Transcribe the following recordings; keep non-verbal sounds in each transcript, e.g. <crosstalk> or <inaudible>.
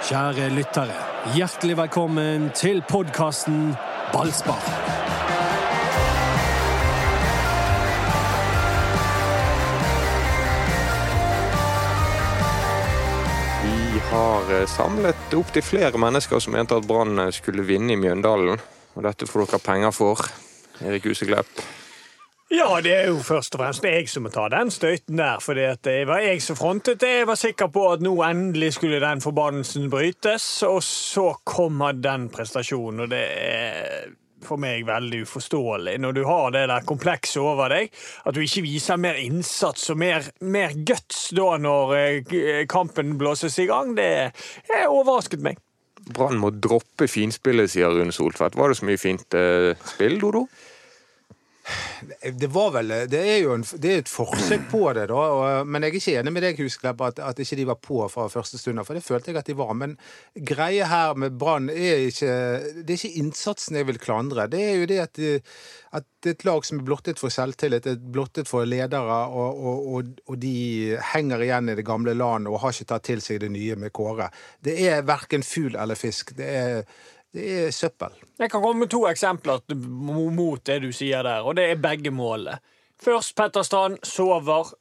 Kjære lyttere, hjertelig velkommen til podkasten Ballspar. Vi har eh, samlet opptil flere mennesker som mente at Brann eh, skulle vinne i Mjøndalen. Og dette får dere penger for. Erik Huseklepp. Ja, det er jo først og fremst jeg som må ta den støyten der. For det var jeg som frontet det. Jeg var sikker på at nå endelig skulle den forbannelsen brytes. Og så kommer den prestasjonen, og det er for meg veldig uforståelig. Når du har det der komplekset over deg, at du ikke viser mer innsats og mer, mer guts da når eh, kampen blåses i gang, det er overrasket meg. Brann må droppe finspillet, sier Rune Soltvedt. Var det så mye fint eh, spill, Dodo? Det var vel, det er jo en, det er et forsøk på det, da. Og, men jeg er ikke enig med deg, Husklepp, at, at ikke de var på fra første stund. For det følte jeg at de var. Men greia her med Brann er ikke Det er ikke innsatsen jeg vil klandre. Det er jo det at, at et lag som er blottet for selvtillit, er blottet for ledere, og, og, og, de henger igjen i det gamle landet og har ikke tatt til seg det nye med Kåre. Det er verken fugl eller fisk. Det er det er søppel. Jeg kan komme med to eksempler mot det du sier der, og det er begge målene. Først Petter Strand sover.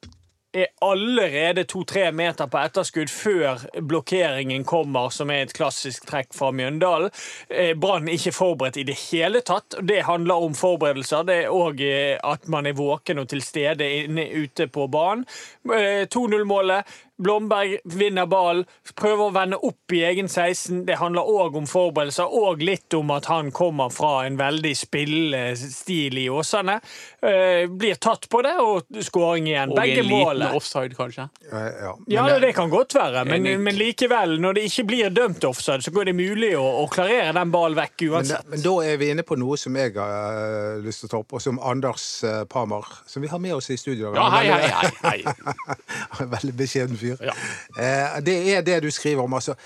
Er allerede to-tre meter på etterskudd før blokkeringen kommer, som er et klassisk trekk fra Mjøndalen. Eh, Brann ikke forberedt i det hele tatt. Det handler om forberedelser. Det er òg eh, at man er våken og til stede ute på banen. 2-0-målet eh, Blomberg vinner ballen, prøver å vende opp i egen 16. Det handler òg om forberedelser, og litt om at han kommer fra en veldig spillestil i Åsane. Uh, blir tatt på det, og skåring igjen. Og Begge en liten offside, kanskje? Ja, ja. Ja, det kan godt være, men, men, likevel, når det ikke blir dømt offside, så går det mulig å, å klarere den ballen vekk uansett. Men, men, da er vi inne på noe som jeg har uh, lyst til å ta opp, og som Anders Parmar, som vi har med oss i studio Ja, hei, hei, hei. <laughs> hei. veldig beskjeden fyr Ja. Eh, det er det du skriver om. altså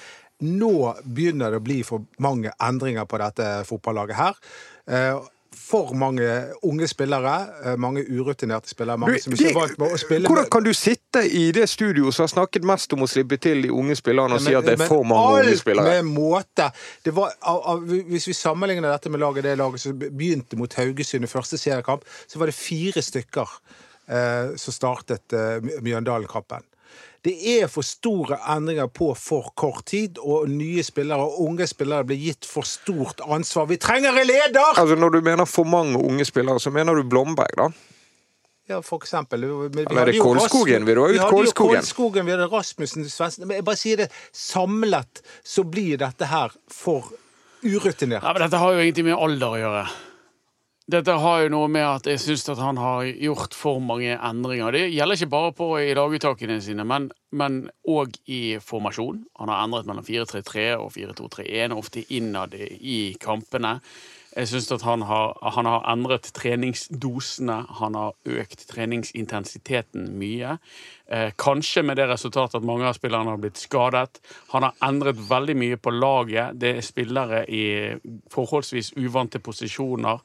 nå begynner det å bli for mange endringer på dette fotballaget her. Eh, for mange unge spillere, eh, mange urutinerte spillere. mange som ikke er vant med å spille. Hvordan kan du sitte i det studioet som har snakket mest om å slippe til de unge spillerne, og si at det er for mange unge spillere? Alt med måte. Det var, hvis vi sammenligner dette med laget, det laget som begynte mot Haugesund i første seriekamp, så var det fire stykker eh, som startet eh, Mjøndalen-kampen. Det er for store endringer på for kort tid, og nye spillere og unge spillere blir gitt for stort ansvar. Vi trenger en leder! Altså Når du mener for mange unge spillere, så mener du Blomberg, da? Ja, for eksempel. Vi Eller er det Kolskogen? Vil du ha ut Kolskogen? Vi hadde Rasmussen, Svendsen jeg bare sier det, samlet så blir dette her for urutinert. Ja, men dette har jo ingenting med alder å gjøre. Dette har jo noe med at jeg syns at han har gjort for mange endringer. Det gjelder ikke bare på i daguttakene sine, men òg i formasjon. Han har endret mellom 4-3-3 og 4-2-3-1, ofte innad i kampene. Jeg syns at han har, han har, endret treningsdosene. Han har økt treningsintensiteten mye. Eh, kanskje med det resultatet at mange av spillerne har blitt skadet. Han har endret veldig mye på laget. Det er spillere i forholdsvis uvante posisjoner.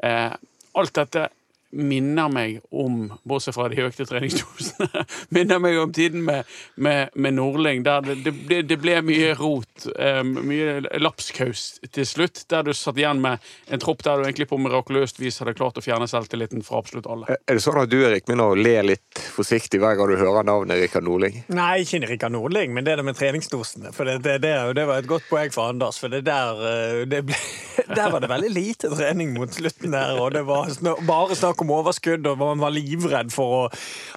Eh, alt dette minner meg om, bortsett fra de økte treningsdosene, <laughs> minner meg om tiden med, med, med Nordling, der det, det, ble, det, ble, mye rot, um, mye lapskaus til slutt, der du satt igjen med en tropp der du egentlig på mirakuløst vis hadde klart å fjerne selvtilliten fra absolutt alle. Er det sånn at du Erik, begynner å le litt forsiktig hver gang du hører navnet Rikard Nordling? Nei, ikke Rikard Nordling, men det der med treningsdosene. For det, det, det, var et godt poeng for Anders, for det der, ble, <laughs> der var det veldig lite trening mot slutten der, og det var bare snakk snakk om overskudd, og man var livredd for å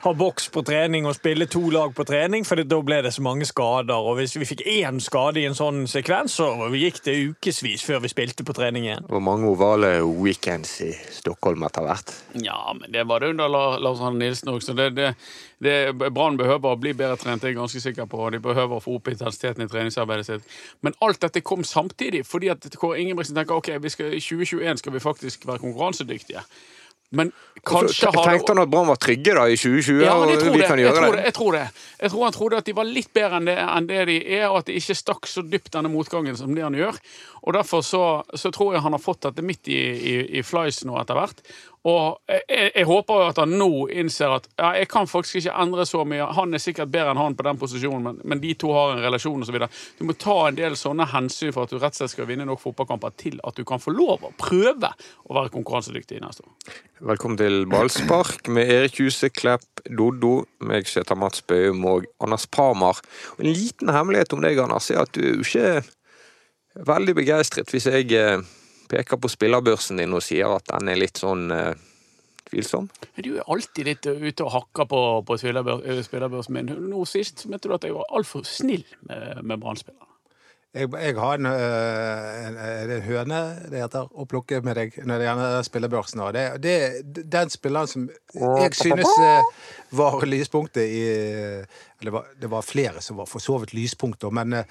ha boks på trening og spille to lag på trening, for da ble det så mange skader. Og hvis vi fikk én skade i en sånn sekvens, så gikk det ukevis før vi spilte på trening igjen. Hvor mange ovale weekends i Stockholm etter hvert? Ja, men det var det under Lars Arne Nilsen òg, så det, det Brann behøver å bli bedre trent, det er jeg ganske sikker på. De behøver å få opp intensiteten i treningsarbeidet sitt. Men alt dette kom samtidig, fordi at Kåre Ingebrigtsen tenker ok, i 2021 skal vi faktisk være konkurransedyktige. Men kanskje har Tenkte han at Brann var trygge da i 2020? Ja, jeg tror, det. Jeg, tror det. jeg tror det. Jeg tror han trodde at de var litt bedre enn det, enn det de er, og at de ikke stakk så dypt denne motgangen som det han gjør. Og Derfor så, så tror jeg han har fått dette midt i, i, i flies nå etter hvert. Og jeg, jeg håper at han nå innser at ja, jeg kan faktisk ikke endre så mye. Han er sikkert bedre enn han på den posisjonen, men, men de to har en relasjon osv. Du må ta en del sånne hensyn for at du rett og slett skal vinne nok fotballkamper til at du kan få lov å prøve å være konkurransedyktig neste år. Velkommen til ballspark med Erik Huse Klepp, Doddo, meg heter Mats Bøum og Anders Parmar. En liten hemmelighet om deg, Anders, er at du er jo ikke veldig begeistret hvis jeg eh, peker på spillerbørsen din og sier at den er litt sånn eh, tvilsom. Du er alltid litt ute og hakker på, på spillerbør- eh, spillerbørsen min. Nå sist mente du at jeg var altfor snill med, med Brann-spillerne. Jeg, jeg har en, øh, en, er en høne det heter, å plukke med deg når det gjelder spillebørsen. Det, det, den spilleren som jeg synes var lyspunktet i Eller det var, flere som var for så vidt lyspunkter, men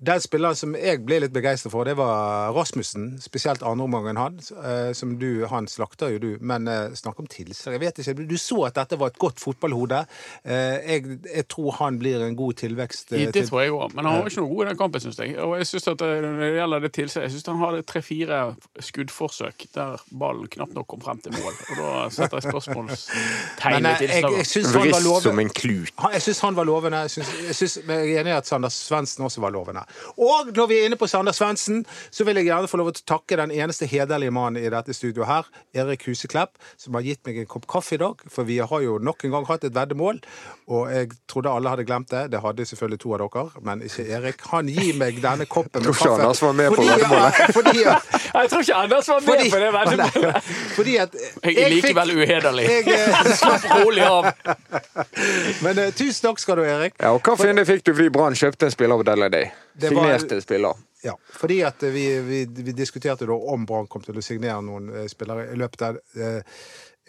den spilleren som jeg ble litt begeistret for, det var Rasmussen. Spesielt andreomgangen han. øh, Som du, han slakter jo du, men øh, snakk om tilslag. Jeg vet ikke, Du så at dette var et godt fotballhode. Eh, Jeg, jeg tror han blir en god tilvekst. eh, Det til- tror jeg òg, men han var ikke noe god i den kampen, syns jeg. Og jeg synes at eh, Når det gjelder det tilsett, jeg syns han hadde tre-fire skuddforsøk der ballen knapt nok kom frem til mål. Og da setter jeg spørsmålstegn ved eh, tilslaget. lovende. som en klut. Jeg syns han var lovende. Jeg, synes, jeg, synes, jeg er enig i at Sander Svendsen også var lovende. Og når vi er inne på Sander Svendsen, så vil jeg gjerne få lov til å takke den eneste hederlige mannen i dette studioet her, Erik Huseklepp, som har gitt meg en kopp kaffe i dag. For vi har jo nok en gang hatt et veddemål, og jeg trodde alle hadde glemt det. Det hadde selvfølgelig to av dere, men ikke Erik. Han gir meg denne koppen med kaffe. Fordi, ja, <laughs> fordi, Jeg tror ikke Anders var med fordi, på det veddemålet. fordi at Jeg er likevel uhederlig. jeg, eh, <laughs> Slapp rolig av. Men uh, tusen takk skal du, Erik. Ja, og Hva finne fikk du fordi Brann kjøpte en spiller på Deadline Day. Signerte var- spiller. Ja, fordi at vi, vi, vi diskuterte da om Brann kom til å signere noen eh, spillere i løpet av eh,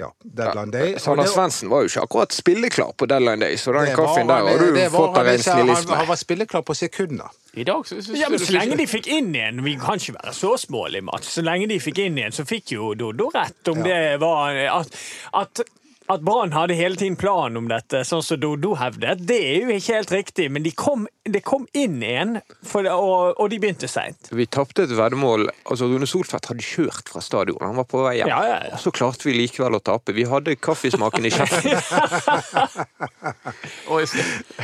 ja, deadline day. Sander Svendsen var jo ikke akkurat spilleklar på Deadline Day, så den det kaffen der har du fått av en snillisme. han var spilleklar på sekunder. I dag så så, Ja, men Så lenge de fikk inn igjen Vi kan ikke være så smålige, Mats. Så lenge de fikk inn igjen, så fikk jo Dodo rett om det var at, at at Brann hadde hele tiden plan om dette, sånn som Dodo hevdet, det er jo ikke helt riktig. Men det kom, det kom inn igjen, for, og, og de begynte seint. Vi tapte et veddemål. Altså, Rune Solfedt hadde kjørt fra stadion. Han var på vei hjem. Ja, ja, ja. Og så klarte vi likevel å tape. Vi hadde kaffesmaken i kjeften.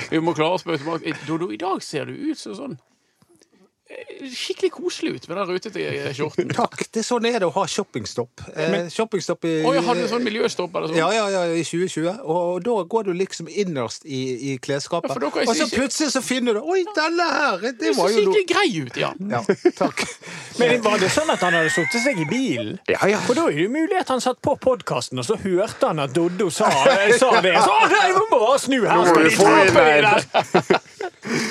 <laughs> Vi må klare å spørre tilbake. Dodo, i dag ser du ut som sånn Skikkelig koselig ut med den rutete skjorten. <laughs> Takk. Det er sånn er det å ha shoppingstopp. Eh, shoppingstopp i Å, jeg hadde sånn miljøstopp eller sånn. ja, ja, ja, i 2020. Og da går du liksom innerst i, i klesskapet. Ja, og så ikke- plutselig så finner du Oi, denne her! Det var jo noe skikkelig grei ut, ja. Ja, takk. <laughs> Men var det sånn at han hadde satt seg i bilen? Ja, ja. For da er det mulig at han satt på podkasten, og så hørte han at Doddo sa, sa det. Så «Å, nei, vi må bare snu her, Nå må skal de få ta inn på det der?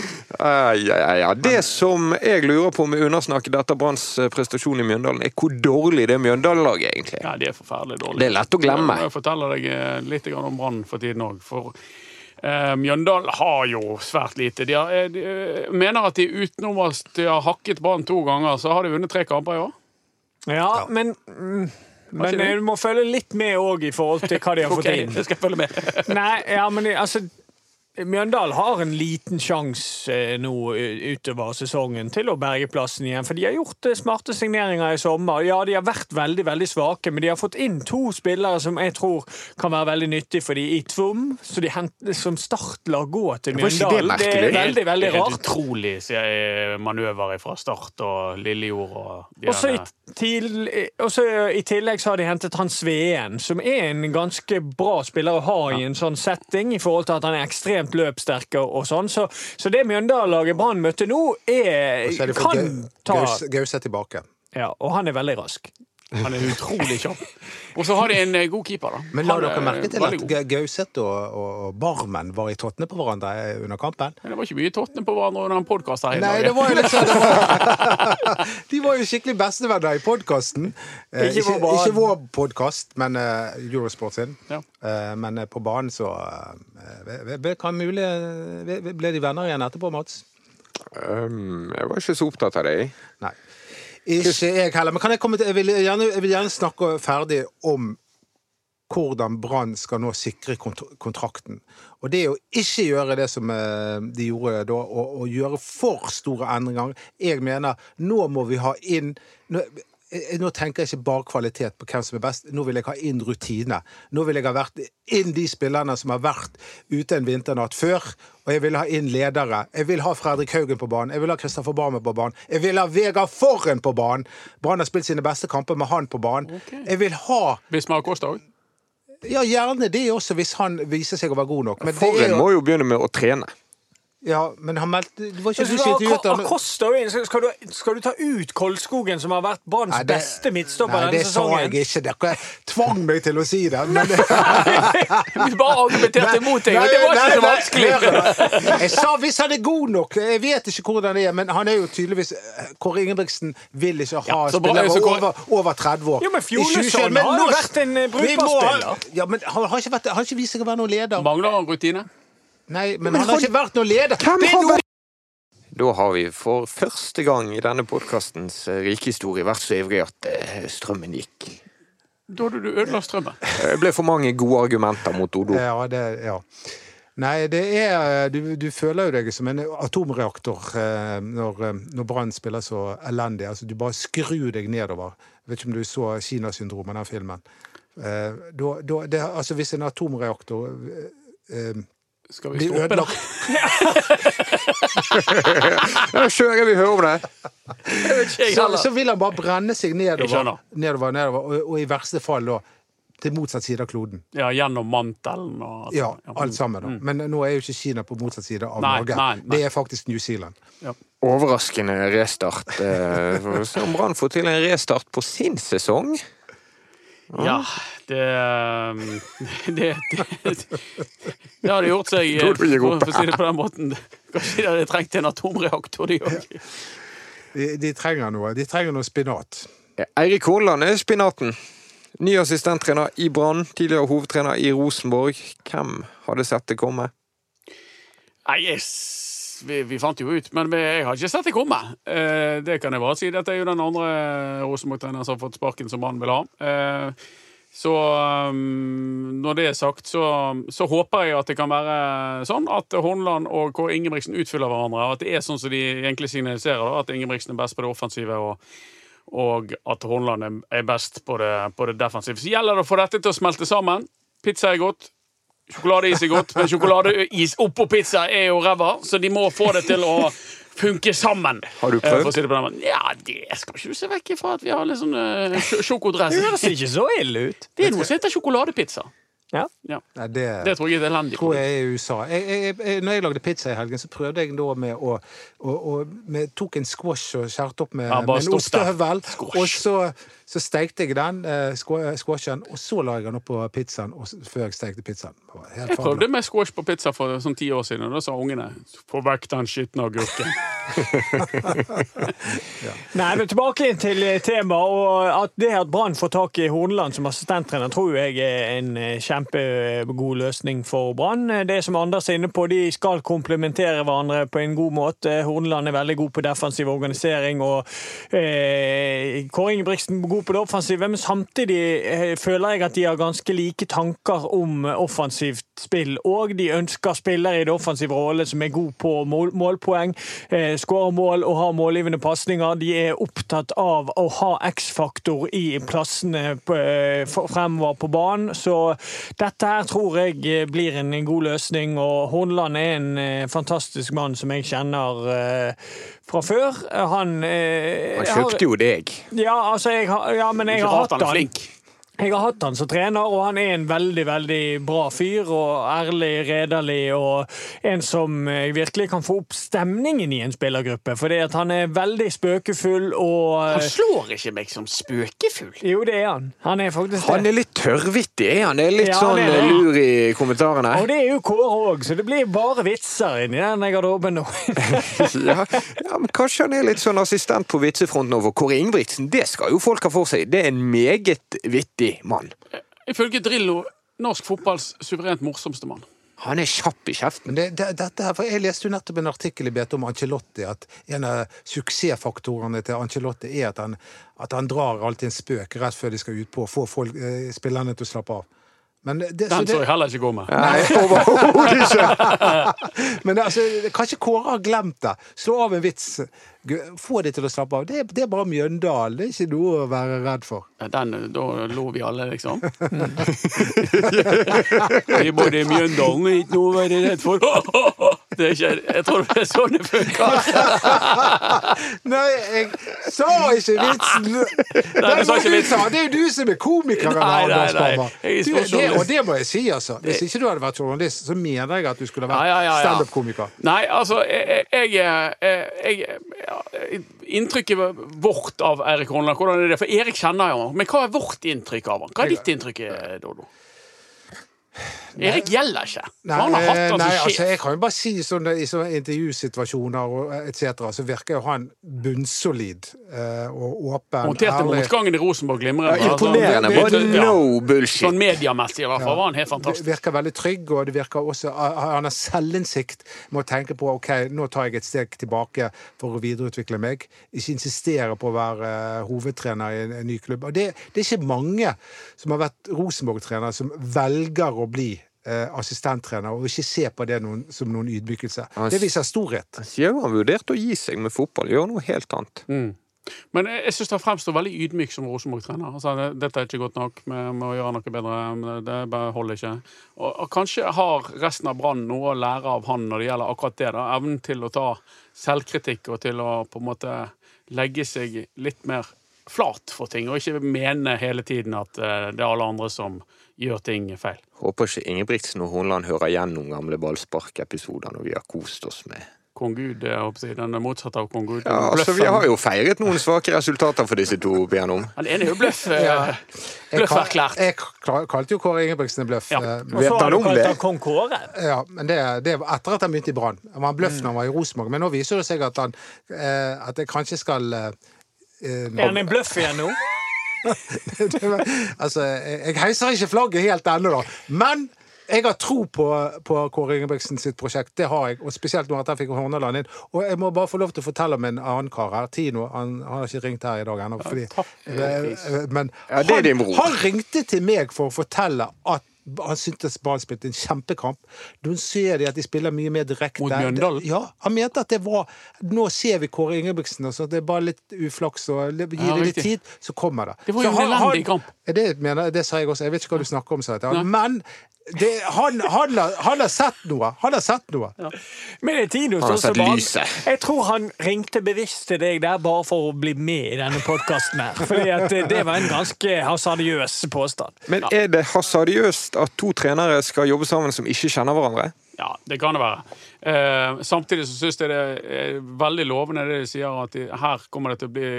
<laughs> Ai, ai, ja. Det som jeg lurer på med undersnakket etter Branns eh, prestasjon i Mjøndalen, er hvor dårlig det Mjøndalen-laget egentlig. Ja, det er forferdelig dårlig. Det er lett å glemme. Jeg forteller deg eh, litt om Brann for tiden òg. For eh, Mjøndalen har jo svært lite. De, har, de mener at de utenom at de har hakket Brann to ganger, så har de vunnet tre kamper i år. Ja, men mm, men du må følge litt med òg i forhold til hva de har <laughs> fått inn. jeg skal følge med. Nei, ja, men altså Mjøndalen har en liten sjanse eh, nå utover sesongen til å berge plassen igjen. For de har gjort eh, smarte signeringer i sommer. Ja, de har vært veldig veldig svake, men de har fått inn to spillere som jeg tror kan være veldig nyttig for de i Tvom. Så de henter som startlag gå til Mjøndalen. det Det er veldig, veldig, rart. Det er helt utrolig manøver fra Start og Lillejord og de også i, til, også I tillegg så har de hentet han Sveen, som er en ganske bra spiller å ha i en sånn setting, i forhold til at han er ekstremt løpssterk og, og sånn. Så, så det Mjøndalen-laget Brann møtte nå, er, er kan ta Gaus- er tilbake. ja, Og han er veldig rask. Han er utrolig kjapp. Og så har de en eh, god keeper, da. Men la er dere merke til at. Gauseth og, og Barmen var i tottene på hverandre eh, under kampen? Men det var ikke mye tottene på hverandre under den podkasten. her. Nei, det var jo litt sånn det <laughs> var, <laughs> De var jo skikkelig bestevenner i podkasten. Eh, Ikke ikke, vår banen. ikke vår podkast, men uh, Eurosport sin. Ja. Uh, men på banen så kan mulig Ble de venner igjen etterpå, Mats? Um, jeg var ikke så opptatt av det. jeg. Nei. Ikke jeg heller. Men jeg til Jeg vil gjerne, jeg vil gjerne snakke ferdig om hvordan Brann skal nå sikre kont kontrakten. Og det å ikke gjøre det som eh, de gjorde da, og gjøre for store endringer Jeg mener nå må vi ha inn Nå tenker jeg ikke bare kvalitet på hvem som er best, nå vil jeg ha inn rutine. Nå vil jeg ha vært inn de spillerne som har vært ute en vinternatt før. Og jeg vil ha inn ledere. Jeg vil ha Fredrik Haugen på banen. Jeg vil ha Kristoffer Barmen på banen. Jeg vil ha Vegard Forren på banen! Brann har spilt sine beste kamper med han på banen. Jeg vil ha Bismar Kosta òg? Ja, gjerne det også, hvis han viser seg å være god nok. Men det er Forren jo må jo begynne med å trene. Ja, men han meldte Det var ikke du som intervjuet ham. Acosta inn, skal, du, skal du ta ut Kolskogen, som har vært Branns beste midtstopper beste midtstopper Nei, det sa jeg ikke. Dere tvang meg til å si det. <laughs> Men det Vi bare argumenterte imot deg, og det var ikke så vanskelig. Jeg sa hvis han er god nok. Jeg vet ikke hvordan det er, men han er jo tydeligvis Kåre Ingebrigtsen vil ikke ha Ja, spillere Så over, over 30 år. Jo, men Fjolesson har jo vært en, brukbar spiller. Ja, men han har ikke, vært, han har ikke vist seg å være noen leder. Mangler han rutine? Nei, men han har ikke vært noen leder. Hvem Det er har noe- Da har vi for første gang i denne podkastens rike historie vært så ivrig at eh, strømmen gikk. Da hadde du ødela strømmen. Det ble for mange gode argumenter mot Odo. Ja, det, ja. Nei, det er Du, du føler jo deg som en atomreaktor eh, når, eh, når Brann spiller så elendig. Altså, du bare skrur deg nedover. Jeg vet ikke om du så Kinasyndromet, den filmen. Eh, da, da, det, altså, hvis en atomreaktor eh, eh, Skal vi stå stoppe da? Ja, kjører vi hører om det. Så, så vil han bare brenne seg nedover, nedover, nedover og, og i verste fall da til motsatt side av kloden. Ja, gjennom mantelen og Ja, alt sammen. da. Men nå er jo ikke Kina på motsatt side av Nei, Norge. nei, nei. Det er faktisk New Zealand. Overraskende restart. eh, <laughs> se om Brann får til en restart på sin sesong. Ja, det um, <laughs> Det, det, det hadde gjort seg, <laughs> for, for å si det på den måten. Kanskje de hadde trengt en atomreaktor, de òg. De, de trenger noe. De trenger noe spinat. Eirik Horneland er spinaten. Ny assistenttrener i Brann, tidligere hovedtrener i Rosenborg. Hvem hadde sett det komme? Nei, jeg, s- vi, vi fant jo ut, men jeg har ikke sett det komme. Eh, det kan jeg bare si. Dette er jo den andre Rosenborg-treneren som har fått sparken som han vil ha. Eh, så um, når det er sagt, så, så håper jeg at det kan være sånn at Hornland og Kåre Ingebrigtsen utfyller hverandre. At det er sånn som de egentlig signaliserer, da, at Ingebrigtsen er best på det offensive. og og at Hornland er best på det, på det defensive. Så gjelder det å få dette til å smelte sammen. Pizza er godt. Sjokoladeis er godt, men sjokoladeis oppå pizza er jo ræva, så de må få det til å funke sammen. Har du Eh, prøvd? si det. Ja, det skal ikke du se vekk ifra at vi har litt sånn uh, sjokodress. Det høres ikke så ille ut. Det er noe som heter sjokoladepizza. Ja. Ja. Nei, det, Det tror jeg er et elendig tror jeg er i USA. Jeg, jeg, jeg, når jeg lagde pizza i helgen, så prøvde jeg da med å, å, å med, Tok en squash og skjærte opp med, Ja, med en ostehøvel. Og så, så stekte jeg den, eh, squashen, og så la jeg den opp på pizzaen og, før jeg stekte pizzaen. Helt Jeg prøvde med squash på pizza for sånn ti år siden, og da sa ungene 'få vekk den skitne agurken'. <laughs> Nei, men Tilbake til temaet. og at Det at Brann får tak i Horneland som assistenttrener, tror jeg er en eh, kjempegod løsning for Brann. Det som Anders er inne på, de skal komplementere hverandre på en god måte. Horneland er veldig god på defensiv organisering, og eh, Kåre Ingebrigtsen er god på det offensive. Men samtidig eh, føler jeg at de har ganske like tanker om offensivt spill. Og de ønsker spillere i det offensive rolle som er god på mål, målpoeng, eh, skårer mål og har målgivende pasninger. De er opptatt av å ha X-faktor i plassene på, eh, fremover på banen. Så dette her tror jeg eh, blir en god løsning. Og Hornland er en eh, fantastisk mann som jeg kjenner eh, fra før. Han, Han kjøpte jo deg. Ja, altså, jeg har, ja, men jeg har hatt han. flink. Jeg har hatt han som trener, og han er en veldig veldig bra fyr. og Ærlig, redelig og en som eh, virkelig kan få opp stemningen i en spillergruppe. Fordi at han er veldig spøkefull og Han slår ikke meg som spøkefull. Jo, det er han. Han er faktisk det. Han er litt tørrvittig, er han? Det er litt Ja, sånn er eh, lur i kommentarene. Og det er jo Kåre òg, så det blir bare vitser inni den garderoben nå. <laughs> ja, ja, men Kanskje han er litt sånn assistent på vitsefronten over Kåre Ingebrigtsen. Det skal jo folk ha for seg. Det er en meget vittig mann. Ifølge Drillo norsk fotballs suverent morsomste mann. Han er kjapp i kjeften. Det, det, dette her, for Jeg leste jo nettopp en artikkel i BT om Ancelotti. At en av suksessfaktorene til Ancelotti er at han, at han drar alltid en spøk rett før de skal ut på, få folk, eh, spillerne til å slappe av. Men det, så Den det, så jeg heller ikke gå med. Nei, <laughs> overhodet ikke! <laughs> Men altså, kanskje Kåre har glemt det. Slå av en vits. Få de til å slappe av. Det, er- det er bare Mjøndalen. Det er ikke noe å være redd for. Den, da lo vi alle, liksom. <laughs> Vi bodde i Mjøndalen, ikke noe å være redd for. Det er ikke, jeg tror det er sånn det funker. <laughs> Nei, jeg sa ikke vitsen! <laughs> du sa ikke vitsen. Det er jo du som er komikeren. Nei, nei, nei. Du, det, og det må jeg si, altså. Hvis ikke du hadde vært journalist, så mener jeg at du skulle vært Ja, ja, ja, standup-komiker. Nei, altså, jeg, jeg, jeg, Inntrykket vårt av Erik Horneland, hvordan er det? For Erik kjenner jo han. Men hva er vårt inntrykk av han? Hva er ditt inntrykk, Dodo? Erik gjelder ikke. Nei, han har hatt det nei, altså, jeg kan jo bare si sånn, i sånne intervjusituasjoner og etc. så virker jo han bunnsolid eh, og åpen. Håndterte motgangen i Rosenborg glimrende. Ja, imponerende. det- Bare det- no Sånn bullshit. mediemessig i hvert fall var han helt Det fantastisk. virker veldig trygg, og det virker også Han har selvinnsikt med å tenke på ok, nå tar jeg et steg tilbake for å videreutvikle meg. Ikke insistere på å være eh, hovedtrener i en, en ny klubb. Og det, det er ikke mange som har vært Rosenborg-trener, som velger å bli eh, assistenttrener og ikke se på det noen, som noen ydmykelse. Han- Det viser storhet. Sier jo han vurderte å gi seg med fotball, gjøre noe helt annet. Men jeg, jeg syns han fremstår veldig ydmyk som Rosenborg-trener. Altså, det- dette er ikke godt nok, vi må gjøre noe bedre. Det bare holder ikke. Og, og kanskje har resten av Brann noe å lære av han når det gjelder akkurat det. da, Evnen til å ta selvkritikk og til å på en måte legge seg litt mer flat for ting, og ikke mene hele tiden at uh, det er alle andre som gjør ting feil. Håper ikke Ingebrigtsen og Hornland hører gjennom gamle ballsparkepisoder når vi har kost oss med Kong Gud, jeg håper jeg, den er motsatt av Kong Gud. Ja, altså Vi har jo feiret noen svake resultater for disse to opp igjennom. Han ene er jo bløff. <laughs> eh, Ja. Jeg, kal- Bløfferklært. jeg kal- kalte jo Kåre Ingebrigtsen en bløff. Ja. eh, Og så har du kalt ham kong Kåre. Ja, men det, det var etter at han begynte i Brann. Han var en bløff når han var i Rosenborg, men nå viser det seg at han eh, at jeg kanskje skal eh, eh, Er han en bløff igjen nå? <laughs> Altså, jeg, jeg heiser ikke flagget helt ennå, da. Men jeg har tro på, på Kåre Ingebrigtsen sitt prosjekt. Det har jeg, og spesielt nå at han fikk Horneland inn. Og jeg må bare få lov til å fortelle om en annen kar her. Tino. Han, han har ikke ringt her i dag ennå. takk, eh, eh, Men Ja, det er din bror. han ringte til meg for å fortelle at han syntes Brann spilte en kjempekamp. Nå ser de at de spiller mye mer direkte. Mot Mjøndalen? Ja, Han mente at det var Nå ser vi Kåre Ingebrigtsen, og så det er bare litt uflaks. og Gi Ja, det litt tid, så kommer det. Det var jo en elendig kamp. Det, mener, det sa jeg også. Jeg vet ikke hva du snakker om, sa jeg. Men det, han, han, har, han har sett noe. Han har sett noe. Men det er Tino Han har som sett lyset. Jeg tror han ringte bevisst til deg der bare for å bli med i denne podkasten her. Fordi det, det var en ganske hasardiøs påstand. Men er det hasardiøst at to trenere skal jobbe sammen som ikke kjenner hverandre? Ja, det kan det være. Eh, samtidig så syns jeg det er veldig lovende det de sier, at de, her kommer det til å bli,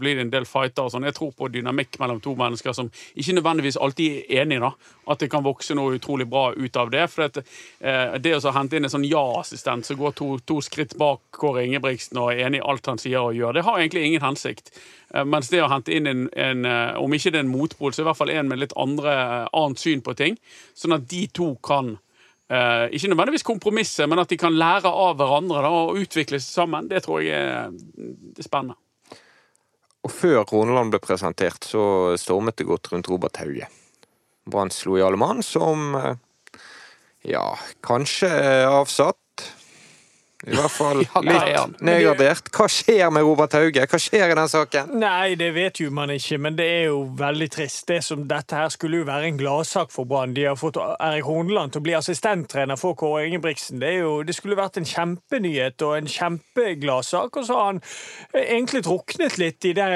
bli en del fighter. og Sånn. Jeg tror på dynamikk mellom to mennesker som ikke nødvendigvis alltid er enige. da. At det kan vokse noe utrolig bra ut av det. For at, eh, det å hente inn en sånn ja-assistent som går to, to skritt bak Kåre Ingebrigtsen og er enig i alt han sier og gjør, det har egentlig ingen hensikt. Eh, Mens det å hente inn en, en eh, om ikke det er en motpol, så i hvert fall en med litt andre, annet syn på ting, sånn at de to kan Eh, ikke nødvendigvis kompromisse, men at de kan lære av hverandre da, og utvikle seg sammen. Det tror jeg er, det er spennende. Og før Roneland ble presentert, så stormet det godt rundt Robert Hauge. Branns lojale mann som eh, ja, kanskje avsatt. I hvert fall <laughs> Ja, litt nedgradert. Hva skjer med Robert Hauge? Hva skjer i den saken? Nei, det vet jo man ikke, men det er jo veldig trist. Det som Dette her skulle jo være en gladsak for Brann. De har fått Erik Horneland til å bli assistenttrener for Kåre Ingebrigtsen. Det, er jo, det skulle vært en kjempenyhet og en kjempegladsak. Og så har han egentlig druknet litt i det,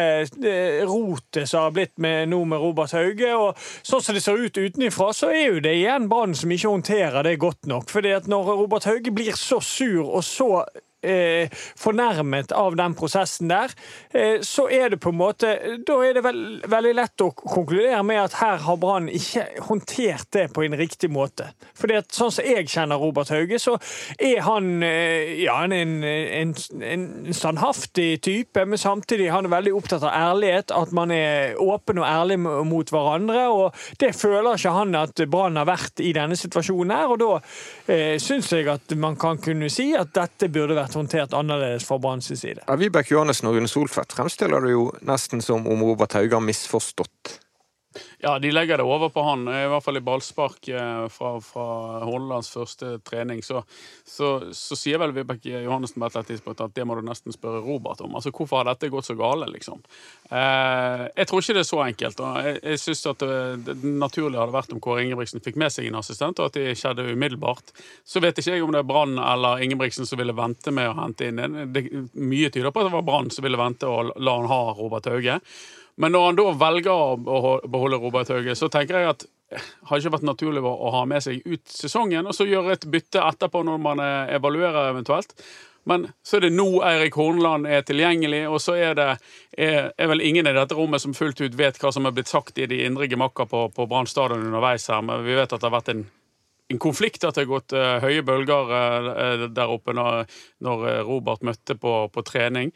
det rotet som har blitt med, nå med Robert Hauge. Og sånn som det ser ut utenfra, så er jo det igjen Brann som ikke håndterer det godt nok. Fordi at når Robert Hauge blir så sur og så eh, fornærmet av den prosessen der, eh, så er det på en måte Da er det vel, veldig lett å konkludere med at her har Brann ikke håndtert det på en riktig måte. Fordi at sånn som jeg kjenner Robert Hauge, så er han eh, ja, han er en, en, en standhaftig type, men samtidig han er veldig opptatt av ærlighet, at man er åpen og ærlig mot hverandre. og Det føler ikke han at Brann har vært i denne situasjonen her, og da eh, syns jeg at man kan kunne si at dette burde vært håndtert annerledes fra Branns side. Vibeke Johannessen og Rune Solfedt fremstiller det jo nesten som om Robert Hauge har misforstått Ja, de legger det over på han. I hvert fall i ballspark eh, fra, fra Hornelands første trening. Så, så, så sier vel Vibeke Johannessen på et eller annet tidspunkt at det må du nesten spørre Robert om. Altså, Hvorfor har dette gått så gale, liksom? Eh, jeg tror ikke det er så enkelt. og Jeg, jeg synes at det, det naturlig hadde vært om Kåre Ingebrigtsen fikk med seg en assistent, og at det skjedde umiddelbart. Så vet ikke jeg om det er Brann eller Ingebrigtsen som ville vente med å hente inn en. Mye tyder på at det var Brann som ville vente og la han ha Robert Hauge. Men når han da velger å beholde Robert Hauge, så tenker jeg at det har ikke vært naturlig å ha med seg ut sesongen, og så gjøre et bytte etterpå når man eh, evaluerer eventuelt. Men så er det nå Eirik Hornland er tilgjengelig, og så er det er, er vel ingen i dette rommet som fullt ut vet hva som er blitt sagt i de indre gemakker på, på Brann stadion underveis her, men vi vet at det har vært en en konflikt at det har gått uh, høye bølger uh, der oppe når, når Robert møtte på, på trening.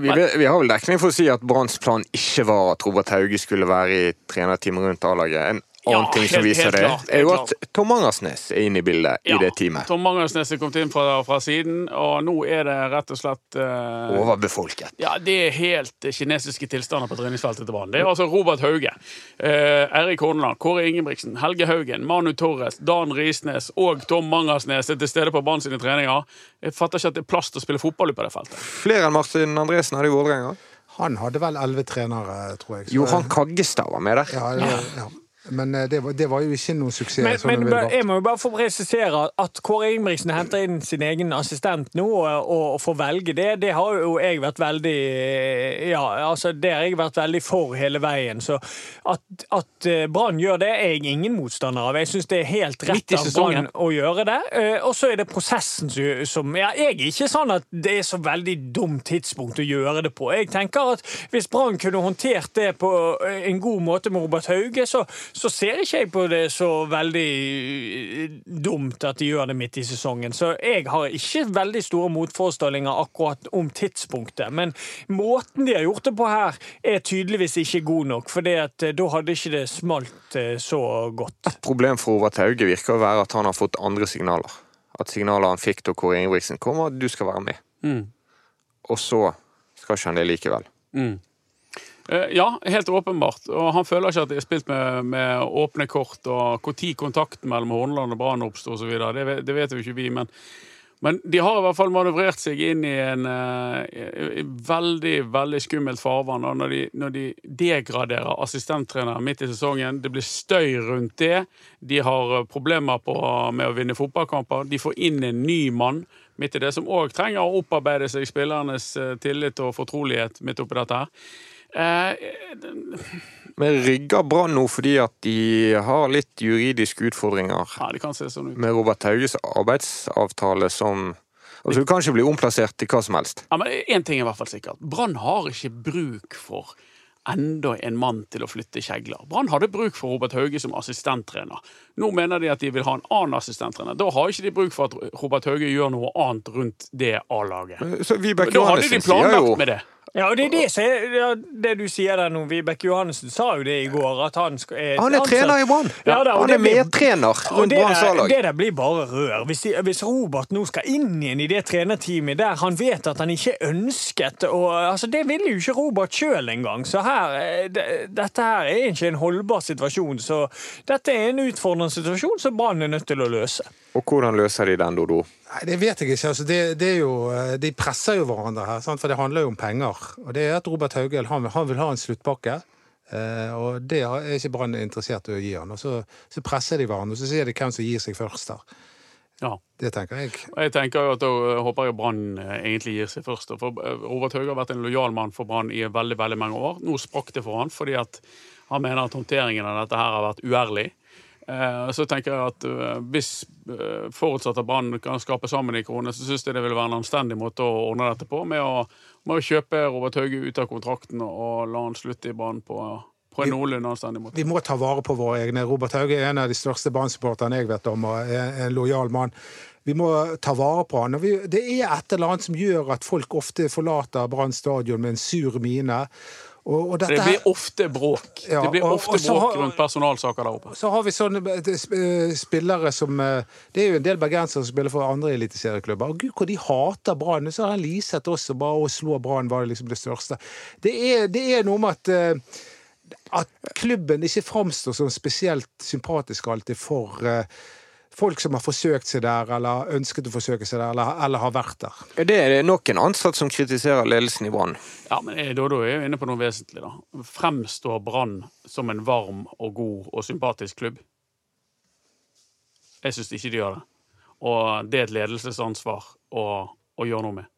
Vi, vi, har vel dekning for å si at Branns plan ikke var at Robert Hauge skulle være i trenerteamet rundt A-laget. En annen Ja, ting som viser helt det, klart, er jo at Tom Angersnes er inne i bildet i det teamet. Tom Angersnes er kommet inn fra, fra siden, og nå er det rett og slett uh, Overbefolket. Ja, det er helt kinesiske tilstander på treningsfeltet til Brann. Det er altså Robert Hauge, uh, Eirik Horneland, Kåre Ingebrigtsen, Helge Haugen, Manu Torres, Dan Risnes og Tom Angersnes er til stede på Brann sine treninger. Jeg fatter ikke at det er plass til å spille fotball på det feltet. Flere enn Martin Andresen hadde i Vålerenga. Han hadde vel elleve trenere, tror jeg. så- Johan Kaggestad var med der. Ja, ja. ja. Men eh, det var, det var jo ikke noen suksess. Men, sånn men bare- jeg må jo bare få presisere at Kåre Ingebrigtsen henter inn sin egen assistent nå, og, og får velge det, det har jo jeg vært veldig Ja, altså det har jeg vært veldig for hele veien. Så at, at eh, Brann gjør det, er jeg ingen motstander av. Jeg syns det er helt rett av. Brann å gjøre det. Eh, Og så er det prosessen som- Ja, jeg er ikke sånn at det er så veldig dumt tidspunkt å gjøre det på. Jeg tenker at hvis Brann kunne håndtert det på eh, en god måte med Robert Hauge, så, så ser ikke jeg på det så veldig eh, dumt at de gjør det midt i sesongen. Så jeg har ikke veldig store motforestillinger akkurat om tidspunktet. Men måten de har gjort det på her, er tydeligvis ikke god nok, for da hadde ikke det smalt eh, så godt. Problem for Ove Tauge virker å være at han har fått andre signaler. At signaler han fikk da Kåre Ingebrigtsen kom, var at du skal være med. Mm. Og så skal ikke han det likevel. Mm. Eh, Ja, helt åpenbart. Og han føler ikke at de er spilt med, med åpne kort, og når kontakten mellom Horneland og Brann oppsto osv. Det, det vet jo ikke vi, men, men de har i hvert fall manøvrert seg inn i en eh, veldig, veldig skummelt farvann. Og når de, når de degraderer assistenttrenere midt i sesongen, det blir støy rundt det, de har eh, problemer på, med å vinne fotballkamper, de får inn en ny mann midt i det, som òg trenger å opparbeide seg spillernes eh, tillit og fortrolighet midt oppi dette her. Eh, Men rygger Brann nå fordi at de har litt juridiske utfordringer ja, det kan se sånn ut. med Robert Hauges arbeidsavtale som Altså, du kan ikke bli omplassert til hva som helst. Ja, men Én ting er i hvert fall sikkert. Brann har ikke bruk for enda en mann til å flytte kjegler. Brann hadde bruk for Robert Hauge som assistenttrener. Nå mener de at de vil ha en annen assistenttrener. Da har ikke de bruk for at Robert Hauge gjør noe annet rundt det A-laget. Da hadde de planlagt med det. Ja, og det er det, ja, det du sier der nå. Vibeke Johannessen sa jo det i går, at han skal, er Han er ansatt- trener i Brann! Ja, Han er medtrener rundt Branns A-lag. det der blir bare rør. Hvis, de, hvis Robert nå skal inn igjen i det trenerteamet der han vet at han ikke ønsket og, altså, Det vil jo ikke Robert sjøl engang. Så her, eh, det, dette her er ikke en holdbar situasjon. Så dette er en utfordrende situasjon som Brann er nødt til å løse. Og hvordan løser de den, Dodo? Nei, Det vet jeg ikke. Altså, det, det er jo, eh, de presser jo hverandre her, sant? for det handler jo om penger. Og det er at Robert Haugel han, han vil ha en sluttpakke. Eh, og det er ikke Brann interessert i å gi han. Og så, så presser de hverandre, og så sier de hvem som gir seg først der. Ja. Det tenker jeg. Og jeg tenker jo at Da eh, håper jeg Brann eh, egentlig gir seg først. For Robert Hauge har vært en lojal mann for Brann i veldig veldig mange år. Nå sprakk det for han fordi at han mener at håndteringen av dette her har vært uærlig. Eh, Så tenker jeg at eh, hvis eh, forutsatt at Brann kan skape sammen i kroner, så syns jeg det vil være en anstendig måte å ordne dette på, med å, med å kjøpe Robert Hauge ut av kontrakten og la han slutte i Brann på, på en noenlunde anstendig måte. Vi må ta vare på våre egne. Robert Hauge er en av de største Brann-supporterne jeg vet om, og er en lojal mann. Vi må ta vare på han. Vi, det er et eller annet som gjør at folk ofte forlater Brann stadion med en sur mine. Og, og dette Det blir ofte bråk. Ja, Det blir ofte og bråk har- rundt personalsaker der oppe. Så har vi sånne eh, eh, spillere som eh, Det er jo en del bergensere som spiller for andre eliteserieklubber. Gud, hvor de hater Brann. Så har Liseth også. Bare å slå Brann var liksom det største. Det er, det er noe med at at klubben ikke framstår som spesielt sympatisk alltid for folk som har forsøkt seg der, eller ønsket å forsøke seg der, eller, eller har vært der. Det er nok en ansatt som kritiserer ledelsen i Brann. Ja, men Dodo er jo inne på noe vesentlig, da. Fremstår Brann som en varm og god og sympatisk klubb? Jeg syns ikke de gjør det. Og det er et ledelsesansvar å, å gjøre noe med.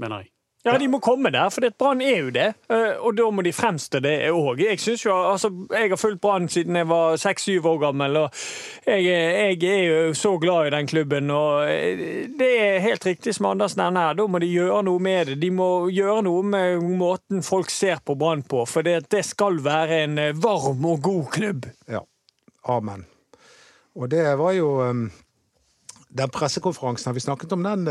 Mener jeg. Ja, de må komme der, for Brann er jo det. eh, Og da må de fremstå det òg. Jeg synes jo, altså, jeg har fulgt Brann siden jeg var seks-syv år gammel, og jeg, jeg er jo så glad i den klubben. og eh, Det er helt riktig som Anders nevner her, da må de gjøre noe med det. De må gjøre noe med måten folk ser på Brann på, for det, det skal være en eh, varm og god klubb. Ja. Amen. Og det var jo um, Den pressekonferansen, har vi snakket om den?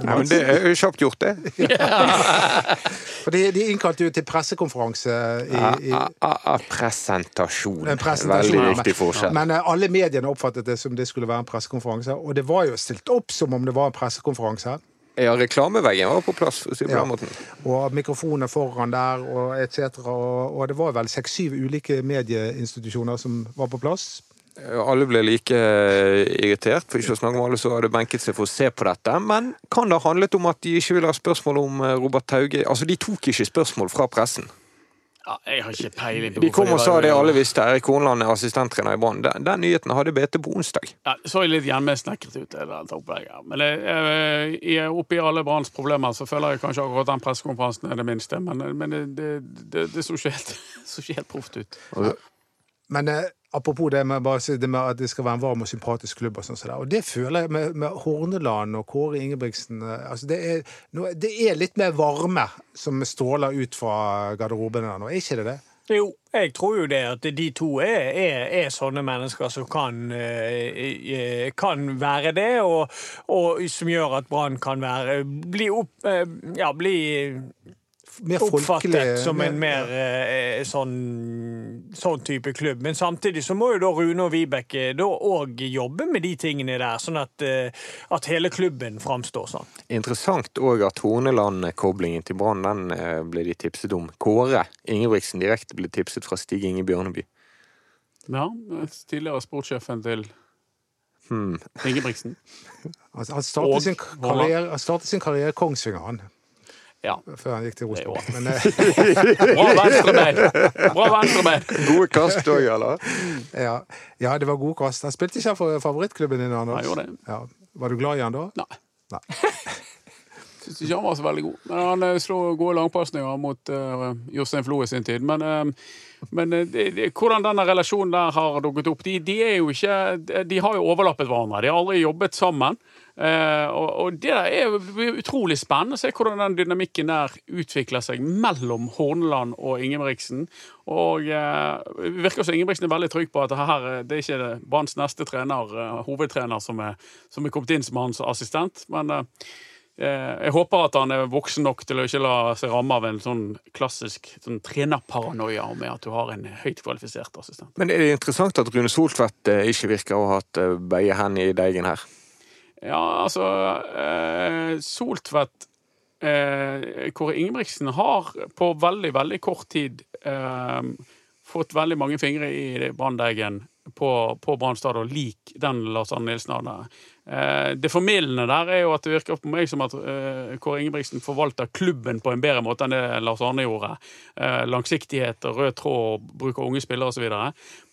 Eh, Ja, men det er jo kjapt gjort, det. <laughs> For de, de innkalte jo til pressekonferanse i, i a, a, a, Presentasjon. en presentasjon. Veldig ja, viktig forskjell. Men men alle mediene oppfattet det som det skulle være en pressekonferanse. Og det var jo stilt opp som om det var en pressekonferanse. Ja, reklameveggen var på plass, si på Ja. Og mikrofoner foran der, og etc. Og, og det var vel seks-syv ulike medieinstitusjoner som var på plass. Alle ble like eh, irritert, for ikke å snakke om alle som hadde benket seg for å se på dette. Men kan det ha handlet om at de ikke ville ha spørsmål om eh, Robert Tauge? Altså, de tok ikke spørsmål fra pressen. Ja, jeg har ikke peiling på De kom og sa det alle visste. Erik Hornland er assistenttrener i Brann. Den, den nyheten hadde BT på onsdag. Ja, det så litt hjemmesnekret ut. det opplegget. Men jeg, jeg, oppi alle Branns problemer så føler jeg kanskje akkurat den pressekonferansen er det minste. Men, men det, det, det, det så ikke helt, <laughs> så helt proft ut. Men eh, apropos det med, det med at det skal være en varm og sympatisk klubb, og som. Og det føler jeg med, med Horneland og Kåre Ingebrigtsen eh, altså det, er, det er litt mer varme som stråler ut fra garderobene nå, er ikke det det? Jo, jeg tror jo det at de to er, er, er sånne mennesker som kan, eh, eh, kan være det, og, og som gjør at Brann kan være bli, opp, ja, bli Mer oppfattet folkelig, som en mer- eh, sånn, sånn type klubb. Men samtidig så må jo da Rune og Vibeke da òg jobbe med de tingene der, sånn at, eh, at hele klubben framstår sånn. Interessant òg at Horneland-koblingen til Brann den eh, ble de tipset om. Kåre Ingebrigtsen direkte ble tipset fra Stig Inge Bjørneby. Ja, tidligere sportssjefen til Hmm. Ingebrigtsen. Altså, <laughs> han startet Og sin karriere, han startet sin karriere i Kongsvinger, han, Ja. før han gikk til Rosenborg. Men eh, Bra venstrebein! Bra venstrebein! Gode kast òg, eller? ja, ja, det var god kast. Han spilte ikke for favorittklubben din, Anders? Jeg gjorde det. Ja. Var du glad i han da? Nei. Nei. <laughs> Syns ikke han var så veldig god. Men han eh, slo gode langpasninger mot uh, Jostein Flo i sin tid. Men, uh, men uh, de, de, hvordan denne relasjonen der har dukket opp de, de er jo ikke de- De har jo overlappet hverandre. De har aldri jobbet sammen. Eh, og, og det er utrolig spennende å se hvordan den dynamikken der utvikler seg mellom Horneland og Ingebrigtsen. Og eh, det virker som Ingebrigtsen er veldig trygg på at her eh, det er ikke Branns neste trener, hovedtrener som er, som er kommet inn som hans assistent. Men Jeg håper at han er voksen nok til å ikke la seg ramme av en sånn klassisk sånn trenerparanoia med at du har en høyt kvalifisert assistent. Men er det interessant at Rune Soltvedt ikke virker å ha hatt begge hendene i deigen her? Ja, altså eh, Soltvedt eh, Kåre Ingebrigtsen har på veldig, veldig kort tid eh, fått veldig mange fingre i branndeigen på, på Brann stadion, lik den Lars Arne Nilsen hadde. Eh, det formildende der er jo at det virker på meg som at eh, Kåre Ingebrigtsen forvalter klubben på en bedre måte enn det Lars Arne gjorde. Eh, langsiktighet og rød tråd, bruk av unge spillere osv.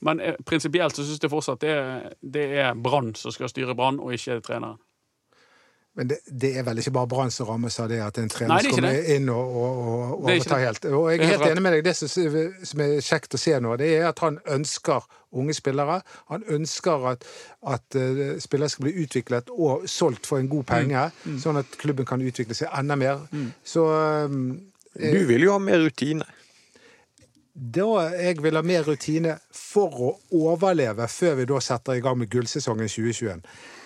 Men prinsipielt så syns jeg fortsatt det, det er Brann som skal styre Brann, og ikke treneren. Men det, det er vel ikke bare Brann som rammes av det at en trener Nei, er kommer inn og, og, og er overtar helt. Og jeg er helt enig med deg. Det som, som er kjekt å se nå, det er at han ønsker unge spillere. Han ønsker at, at eh, spillere skal bli utviklet og solgt for en god penge, Mm. sånn at klubben kan utvikle seg enda mer. Så um, Du vil jo ha mer rutine. da jeg vil ha mer rutine for å overleve før vi da setter i gang med gullsesongen 2021.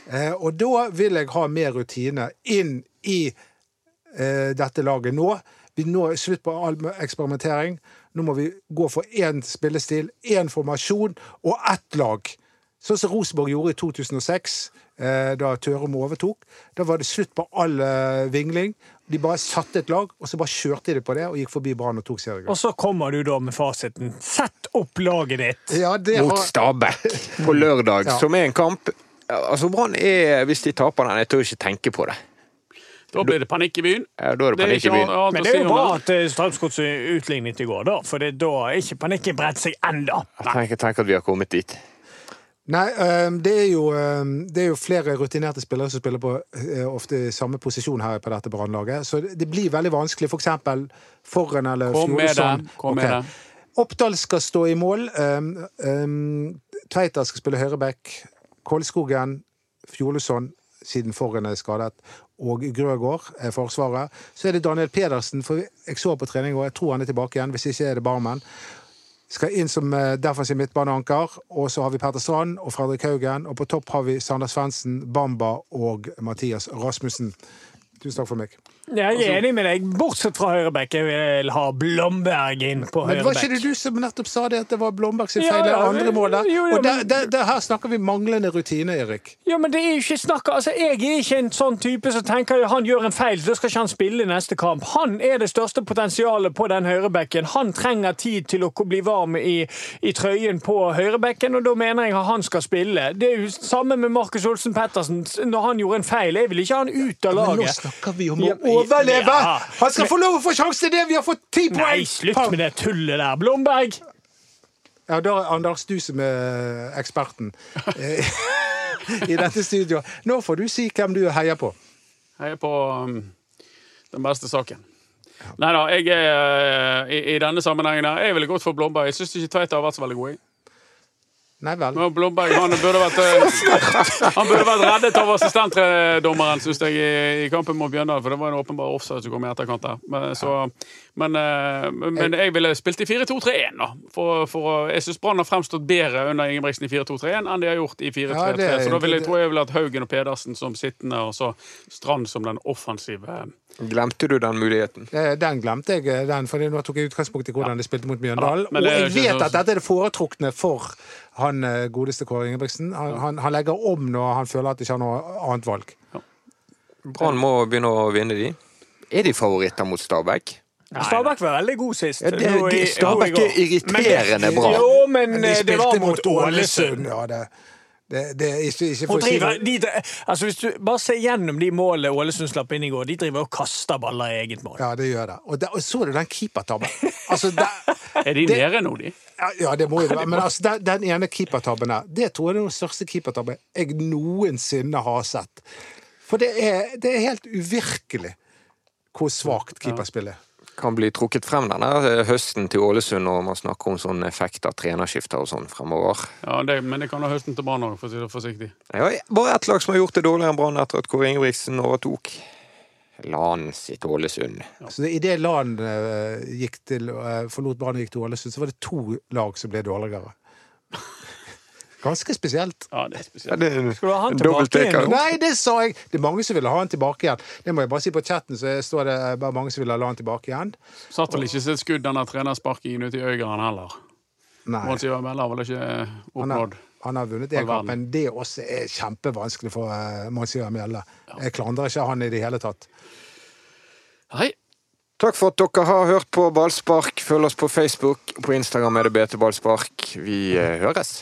Eh, og da vil jeg ha mer rutine inn i eh, dette laget nå. Vi nå er slutt på all eksperimentering. Nå må vi gå for én spillestil, én formasjon og ett lag. Sånn som Rosenborg gjorde i 2006, eh, da Tørum overtok. Da var det slutt på all eh, vingling. De bare satte et lag, og så bare kjørte de på det og gikk forbi Brann og tok seriegull. Og så kommer du da med fasiten. Sett opp laget ditt! Ja, det Mot har Stabæk på lørdag, <laughs> Ja. som er en kamp Altså, Brann er Hvis de taper den, jeg tør ikke tenke på det. Da blir det panikk i byen. Ja, da er det Det er panikk i byen. Men det er jo bra at eh, Strømsgodset utlignet i går, da. For det, da er ikke panikken bredt seg enda. Jeg tenker, tenker at vi har kommet dit. Nei, det er, jo, det er jo flere rutinerte spillere som spiller på øh, ofte samme posisjon her på dette brannlaget. Så det blir veldig vanskelig. For eksempel foran eller Kom med det. Kom med Ok. det. Oppdal skal stå i mål. Um, um, Tveita skal spille høyreback. Kolskogen, Fjolesson, siden forhånd er skadet, og Grøgaard er forsvaret. Så er det Daniel Pedersen, for jeg så på trening og jeg tror han er tilbake igjen. Hvis ikke er det Barmen. Skal inn som eh, defensiv midtbaneanker. Og så har vi Petter Strand og Fredrik Haugen. Og på topp har vi Sander Svendsen, Bamba og Mathias Rasmussen. Tusen takk for meg. Jeg er enig med deg, bortsett fra høyrebekk. Jeg vil ha Blomberg inn på Men var ikke det du som nettopp sa det at det var Blomberg sin feil? i ja, andre mål. jo, jo, og der, der, der, her snakker vi manglende rutine, Erik. Ja, men det er jo ikke snakk altså, Jeg er ikke en sånn type som tenker at han gjør en feil, da skal ikke han spille i neste kamp. Han er det største potensialet på den høyrebekken. Han trenger tid til å bli varm i, i trøyen på høyrebekken, og da mener jeg at han skal spille. Det er jo samme med Markus Olsen Pettersen. Når han gjorde en feil, jeg vil ikke ha han ut av Men nå laget. snakker vi om å overleve! ja. Han skal få lov å få sjanse til det! Vi har fått ti poeng! Nei, slutt med det tullet der. Blomberg! Ja, da er Anders du som er eksperten eh, <laughs> i dette studioet. Nå får du si hvem du heier på. Jeg er på um, den beste saken. Nei da, jeg er uh, i, i denne sammenhengen her Jeg ville gått for Blomberg. Jeg syns ikke Tveita har vært så veldig god. i. Nei vel. Men Blomberg han burde vært uh, <laughs> Han burde vært reddet av assistentdommeren, syns jeg, i, i kampen mot Bjøndal. For det var en åpenbar offside som kom i etterkant der. Men, så, men, uh, men jeg ville spilt i 4-2-3-1, da. For, for jeg syns Brann har fremstått bedre under Ingebrigtsen i 4-2-3-1 enn de har gjort i 4-3-3. Ja, er- så da vil jeg, tror jeg ville hatt Haugen og Pedersen som sittende, og så Strand som den offensive. Glemte du den muligheten? Den glemte jeg, eh, den, for nå tok jeg utgangspunkt i hvordan de spilte mot Mjøndalen. Ja, og jeg vet at dette er det foretrukne for han eh, godeste Kåre Ingebrigtsen. Han, han, han legger om når han føler at det ikke har noe annet valg. Brann må begynne å vinne de. Er de favoritter mot Stabæk? Stabæk var veldig god sist. Ja, det- det- Stabæk er irriterende bra. Jo, men Men de eh, det var mot Ålesund. Ja, det, det, det er ikke, ikke for driver, de, altså hvis du bare ser gjennom de målene Ålesund slapp inn i går, de driver og kaster baller i eget mål. Ja, det gjør det. Og, der, og så du den keepertabben. Altså, <laughs> Er de Det- nede nå, de? ja, ja, det må jo være. Men altså, den, den ene keepertabben der, det tror jeg er den største keepertabben jeg noensinne har sett. For det er, det er helt uvirkelig hvor svakt keeperspillet er. Kan bli trukket frem denne eh, høsten til Ålesund når man snakker om sånn effekt av trenerskifter og sånn fremover. Ja, det, Men det kan ha høsten til Brann òg, for å si det forsiktig. Ja, bare ett lag som har gjort det dårligere enn Brann etter at Kåre Ingebrigtsen overtok. Lan sitt Ålesund. Så Idet Lan uh, gikk til, eh, forlot Brann og gikk til Ålesund, så var det to lag som ble dårligere. Ganske spesielt. Ja, det er spesielt. det Skal du ha han tilbake igjen Nei, det sa jeg! Det er mange som vil ha han tilbake igjen. Det må jeg bare si på chatten, så står det bare mange som vil ha han tilbake igjen. Satt vel ikke sitt skudd, denne trenersparkingen ute i Øygarden heller. Nei. Målt Ivar Mæhle vel ikke eh, oppnådd han har vunnet én kamp, men det også er kjempevanskelig for uh, Mons Mjelle. Ja. Jeg klandrer ikke han i det hele tatt. Hei! Takk for at dere har hørt på Ballspark. Følg oss på Facebook. På Instagram er det BT Ballspark. Vi eh, høres.